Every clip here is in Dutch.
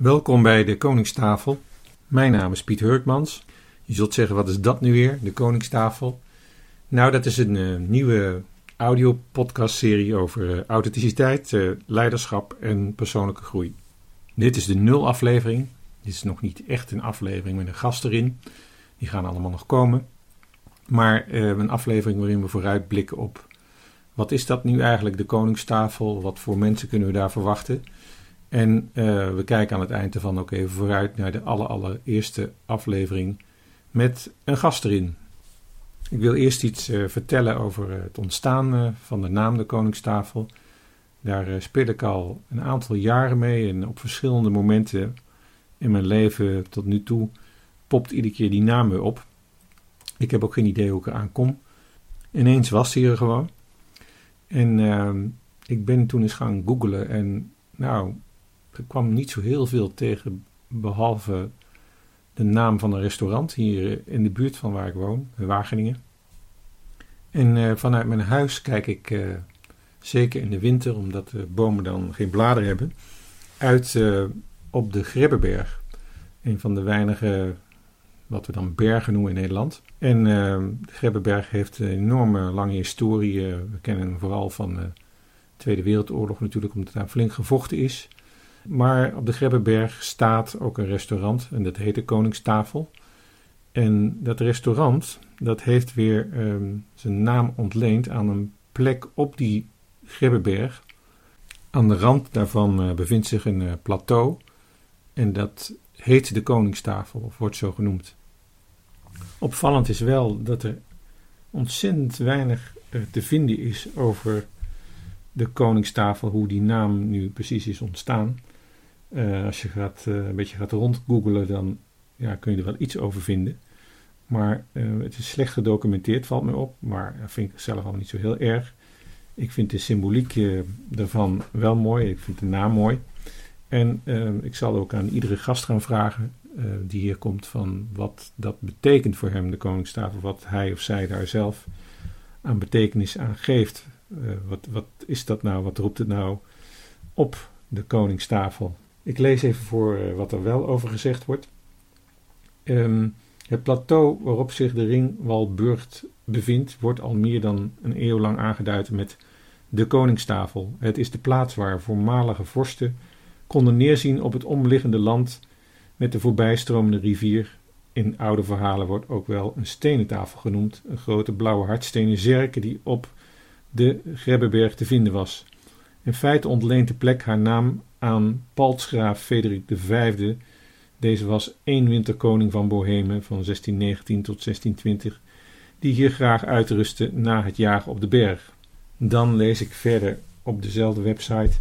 Welkom bij de Koningstafel. Mijn naam is Piet Hurkmans. Je zult zeggen, wat is dat nu weer, de Koningstafel? Nou, dat is een uh, nieuwe audio-podcast-serie over uh, authenticiteit, uh, leiderschap en persoonlijke groei. Dit is de nul aflevering. Dit is nog niet echt een aflevering met een gast erin. Die gaan allemaal nog komen. Maar een aflevering waarin we vooruitblikken op wat is dat nu eigenlijk, de Koningstafel? Wat voor mensen kunnen we daar verwachten? En uh, we kijken aan het eind ervan ook even vooruit naar de allerallereerste aflevering met een gast erin. Ik wil eerst iets uh, vertellen over het ontstaan van de naam de Koningstafel. Daar speel ik al een aantal jaren mee en op verschillende momenten in mijn leven tot nu toe popt iedere keer die naam weer op. Ik heb ook geen idee hoe ik eraan kom. Ineens was hij er gewoon. En ehm, ik ben toen eens gaan googlen en nou, ik kwam niet zo heel veel tegen, behalve de naam van een restaurant hier in de buurt van waar ik woon, in Wageningen. En uh, vanuit mijn huis kijk ik, uh, zeker in de winter, omdat de bomen dan geen bladeren hebben, uit uh, op de Grebbeberg. Een van de weinige, wat we dan bergen noemen in Nederland. En de Grebbeberg heeft een enorme lange historie. we kennen hem vooral van de Tweede Wereldoorlog natuurlijk, omdat daar flink gevochten is. Maar op de Grebbeberg staat ook een restaurant en dat heet de Koningstafel. En dat restaurant, dat heeft weer um, zijn naam ontleend aan een plek op die Grebbeberg. Aan de rand daarvan uh, bevindt zich een uh, plateau en dat heet de Koningstafel, of wordt zo genoemd. Opvallend is wel dat er ontzettend weinig uh, te vinden is over de Koningstafel, hoe die naam nu precies is ontstaan. Uh, als je gaat, uh, een beetje gaat rondgoogelen, dan ja, kun je er wel iets over vinden. Maar uh, het is slecht gedocumenteerd, valt me op. Maar dat vind ik zelf al niet zo heel erg. Ik vind de symboliek ervan wel mooi. Ik vind de naam mooi. En ik zal ook aan iedere gast gaan vragen die hier komt van wat dat betekent voor hem, de Koningstafel. Wat hij of zij daar zelf aan betekenis aan geeft. Wat, wat is dat nou? Wat roept het nou op, de Koningstafel? Ik lees even voor uh, wat er wel over gezegd wordt. Um, het plateau waarop zich de ringwalburgt bevindt, wordt al meer dan een eeuw lang aangeduid met de Koningstafel. Het is de plaats waar voormalige vorsten konden neerzien op het omliggende land met de voorbijstromende rivier. In oude verhalen wordt ook wel een stenen tafel genoemd, een grote blauwe hardstenen zerke die op de Grebbeberg te vinden was. In feite ontleent de plek haar naam aan paltsgraaf Frederik V. Deze was één winterkoning van Bohemen van 1619 tot 1620, die hier graag uitrustte na het jagen op de berg. Dan lees ik verder op dezelfde website.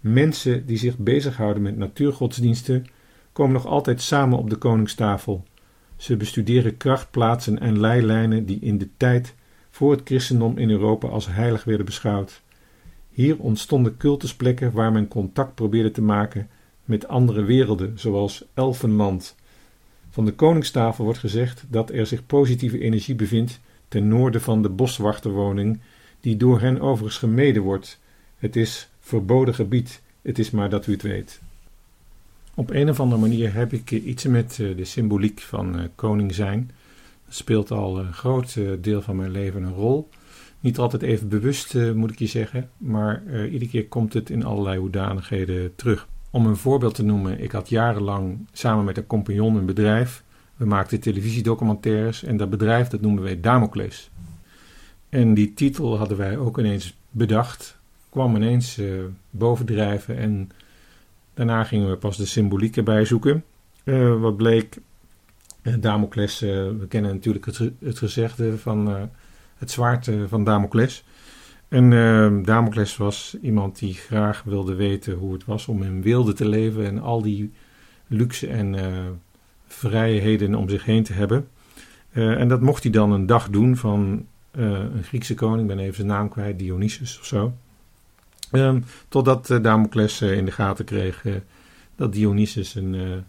Mensen die zich bezighouden met natuurgodsdiensten komen nog altijd samen op de koningstafel. Ze bestuderen krachtplaatsen en leilijnen die in de tijd voor het christendom in Europa als heilig werden beschouwd. Hier ontstonden cultusplekken waar men contact probeerde te maken met andere werelden, zoals Elfenland. Van de koningstafel wordt gezegd dat er zich positieve energie bevindt ten noorden van de boswachterwoning, die door hen overigens gemeden wordt. Het is verboden gebied, het is maar dat u het weet. Op een of andere manier heb ik iets met eh, de symboliek van eh, koning zijn. Speelt al een groot eh, deel van mijn leven een rol. Niet altijd even bewust, uh, moet ik je zeggen, maar uh, iedere keer komt het in allerlei hoedanigheden terug. Om een voorbeeld te noemen, ik had jarenlang samen met een compagnon een bedrijf. We maakten televisiedocumentaires en dat bedrijf dat noemen wij Damocles. En die titel hadden wij ook ineens bedacht, kwam ineens bovendrijven en daarna gingen we pas de symboliek erbij zoeken. wat bleek, Damocles, we kennen natuurlijk het, het gezegde van het zwaard van Damocles. En uh, Damocles was iemand die graag wilde weten hoe het was om in wilde te leven en al die luxe en vrijheden om zich heen te hebben. En dat mocht hij dan een dag doen van een Griekse koning, ik ben even zijn naam kwijt, Dionysus of zo. Ehm, totdat Damocles in de gaten kreeg dat Dionysus een,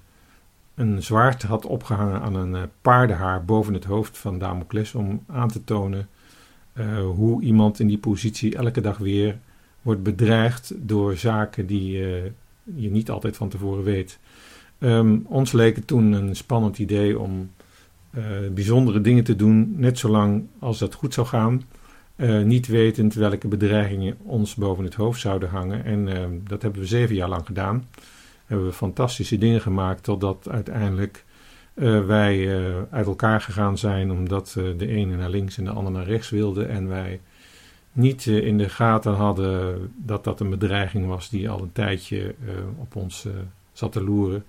een zwaard had opgehangen aan een paardenhaar boven het hoofd van Damocles om aan te tonen uh, hoe iemand in die positie elke dag weer wordt bedreigd door zaken die uh, je niet altijd van tevoren weet. Um, ons leek het toen een spannend idee om bijzondere dingen te doen, net zolang als dat goed zou gaan. Niet wetend welke bedreigingen ons boven het hoofd zouden hangen. En uh, dat hebben we zeven jaar lang gedaan. Hebben we fantastische dingen gemaakt, totdat uiteindelijk uh, wij uit elkaar gegaan zijn, omdat de ene naar links en de ander naar rechts wilde. En wij niet in de gaten hadden dat dat een bedreiging was die al een tijdje op ons zat te loeren.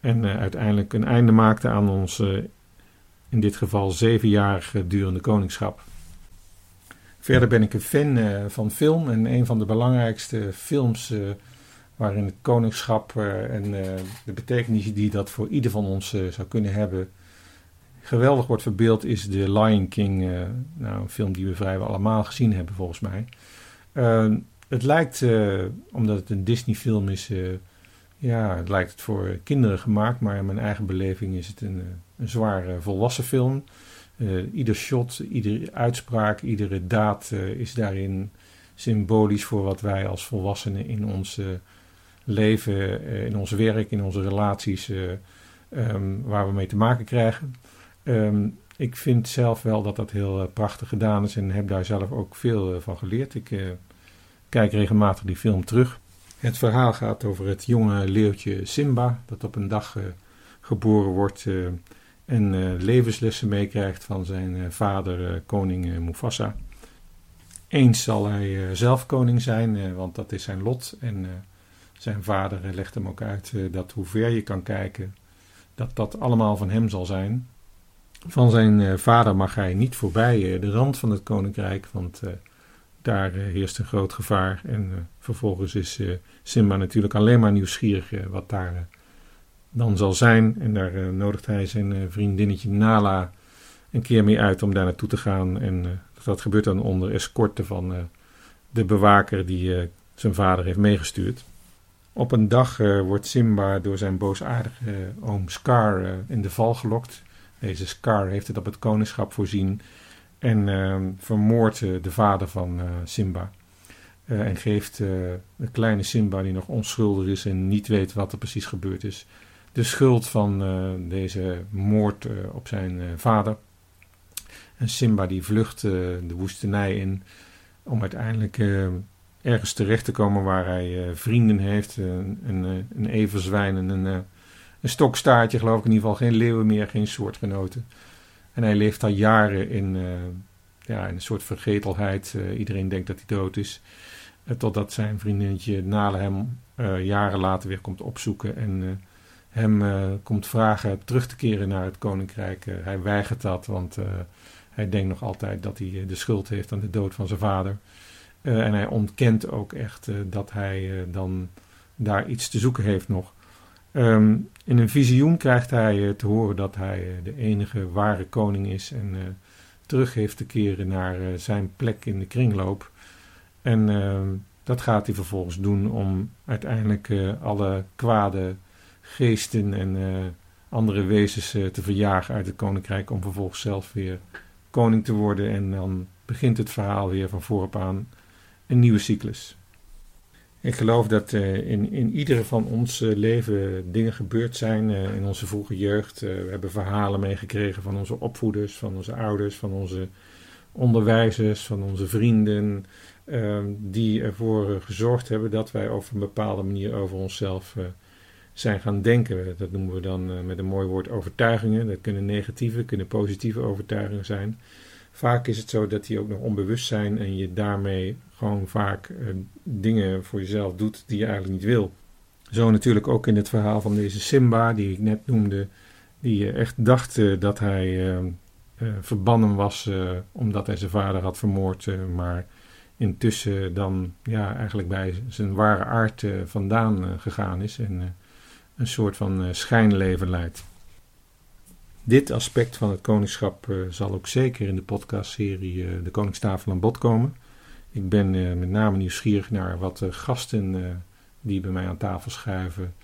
En uiteindelijk een einde maakte aan ons, in dit geval zevenjarig durende koningschap. Verder ben ik een fan van film en een van de belangrijkste films waarin het koningschap uh, en de betekenis die dat voor ieder van ons zou kunnen hebben geweldig wordt verbeeld is The Lion King. nou, een film die we vrijwel allemaal gezien hebben volgens mij. het lijkt, omdat het een Disney film is, ja, het lijkt het voor kinderen gemaakt, maar in mijn eigen beleving is het een, een zwaar volwassen film. Ieder shot, iedere uitspraak, iedere daad is daarin symbolisch voor wat wij als volwassenen in uh, leven, in ons werk, in onze relaties, um, waar we mee te maken krijgen. Um, ik vind zelf wel dat dat heel prachtig gedaan is en heb daar zelf ook veel van geleerd. Ik kijk regelmatig die film terug. Het verhaal gaat over het jonge leeuwtje Simba, dat op een dag geboren wordt en levenslessen meekrijgt van zijn vader, koning Mufasa. Eens zal hij zelf koning zijn, want dat is zijn lot. En zijn vader legt hem ook uit dat hoe ver je kan kijken, dat dat allemaal van hem zal zijn. Van zijn vader mag hij niet voorbij de rand van het koninkrijk, want daar heerst een groot gevaar. En vervolgens is Simba natuurlijk alleen maar nieuwsgierig wat daar dan zal zijn. En daar nodigt hij zijn vriendinnetje Nala een keer mee uit om daar naartoe te gaan. En dat gebeurt dan onder escorte van de bewaker die zijn vader heeft meegestuurd. Op een dag wordt Simba door zijn boosaardige oom Scar in de val gelokt. Deze Scar heeft het op het koningschap voorzien en vermoordt de vader van Simba. en geeft de kleine Simba, die nog onschuldig is en niet weet wat er precies gebeurd is, de schuld van deze moord op zijn vader. En Simba die vlucht de woestenij in om uiteindelijk ergens terecht te komen waar hij vrienden heeft. een, een everzwijn en een, een stokstaartje geloof ik in ieder geval. Geen leeuwen meer, geen soortgenoten. En hij leeft al jaren in, ja, in een soort vergetelheid. iedereen denkt dat hij dood is. totdat zijn vriendinnetje Nale hem jaren later weer komt opzoeken en hem komt vragen terug te keren naar het koninkrijk. Hij weigert dat, want hij denkt nog altijd dat hij de schuld heeft aan de dood van zijn vader. En hij ontkent ook echt dat hij dan daar iets te zoeken heeft nog. Um, in een visioen krijgt hij te horen dat hij de enige ware koning is en terug heeft te keren naar zijn plek in de kringloop. En ehm, dat gaat hij vervolgens doen om uiteindelijk alle kwade geesten en andere wezens te verjagen uit het koninkrijk om vervolgens zelf weer koning te worden. En dan begint het verhaal weer van voorop aan een nieuwe cyclus. Ik geloof dat uh, in, in iedere van ons leven dingen gebeurd zijn in onze vroege jeugd. we hebben verhalen meegekregen van onze opvoeders, van onze ouders, van onze onderwijzers, van onze vrienden. die ervoor gezorgd hebben dat wij op een bepaalde manier over onszelf zijn gaan denken. Dat noemen we dan uh, met een mooi woord overtuigingen. Dat kunnen negatieve, kunnen positieve overtuigingen zijn. Vaak is het zo dat die ook nog onbewust zijn en je daarmee gewoon vaak uh, dingen voor jezelf doet die je eigenlijk niet wil. Zo natuurlijk ook in het verhaal van deze Simba, die ik net noemde, die echt dacht dat hij verbannen was omdat hij zijn vader had vermoord, maar intussen dan ja, eigenlijk bij zijn ware aard vandaan gegaan is en een soort van schijnleven leidt. Dit aspect van het koningschap uh, zal ook zeker in de podcastserie uh, De Koningstafel aan bod komen. Ik ben met name nieuwsgierig naar wat de gasten die bij mij aan tafel schuiven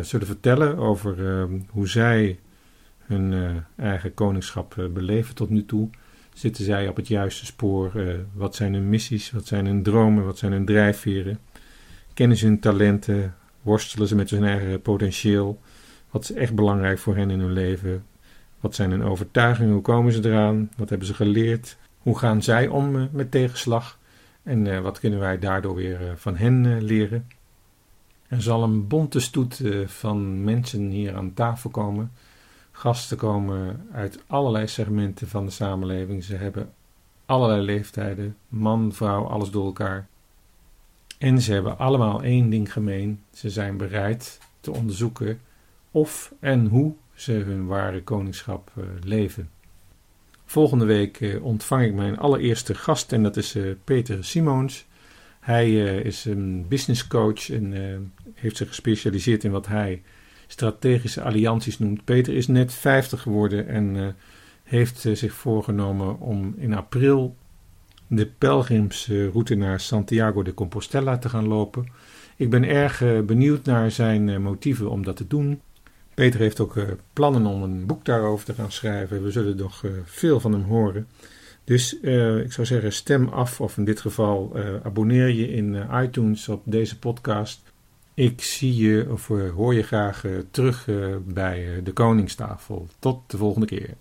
zullen vertellen over hoe zij hun eigen koningschap beleven tot nu toe. Zitten zij op het juiste spoor? wat zijn hun missies? Wat zijn hun dromen? Wat zijn hun drijfveren? Kennen ze hun talenten? Worstelen ze met hun eigen potentieel? Wat is echt belangrijk voor hen in hun leven? Wat zijn hun overtuigingen? Hoe komen ze eraan? Wat hebben ze geleerd? Hoe gaan zij om eh, met tegenslag? En uh, wat kunnen wij daardoor weer uh, van hen leren? Er zal een bonte stoet van mensen hier aan tafel komen. Gasten komen uit allerlei segmenten van de samenleving. Ze hebben allerlei leeftijden, man, vrouw, alles door elkaar. En ze hebben allemaal één ding gemeen: ze zijn bereid te onderzoeken of en hoe ze hun ware koningschap uh, leven. Volgende week uh, ontvang ik mijn allereerste gast en dat is uh, Peter Simons. Hij is een business coach en heeft zich gespecialiseerd in wat hij strategische allianties noemt. Peter is net 50 geworden en heeft zich voorgenomen om in april de pelgrimsroute naar Santiago de Compostela te gaan lopen. Ik ben erg benieuwd naar zijn motieven om dat te doen. Peter heeft ook uh, plannen om een boek daarover te gaan schrijven. We zullen nog uh, veel van hem horen. Dus uh, ik zou zeggen, stem af of in dit geval abonneer je in iTunes op deze podcast. Ik zie je of hoor je graag terug bij de Koningstafel. Tot de volgende keer.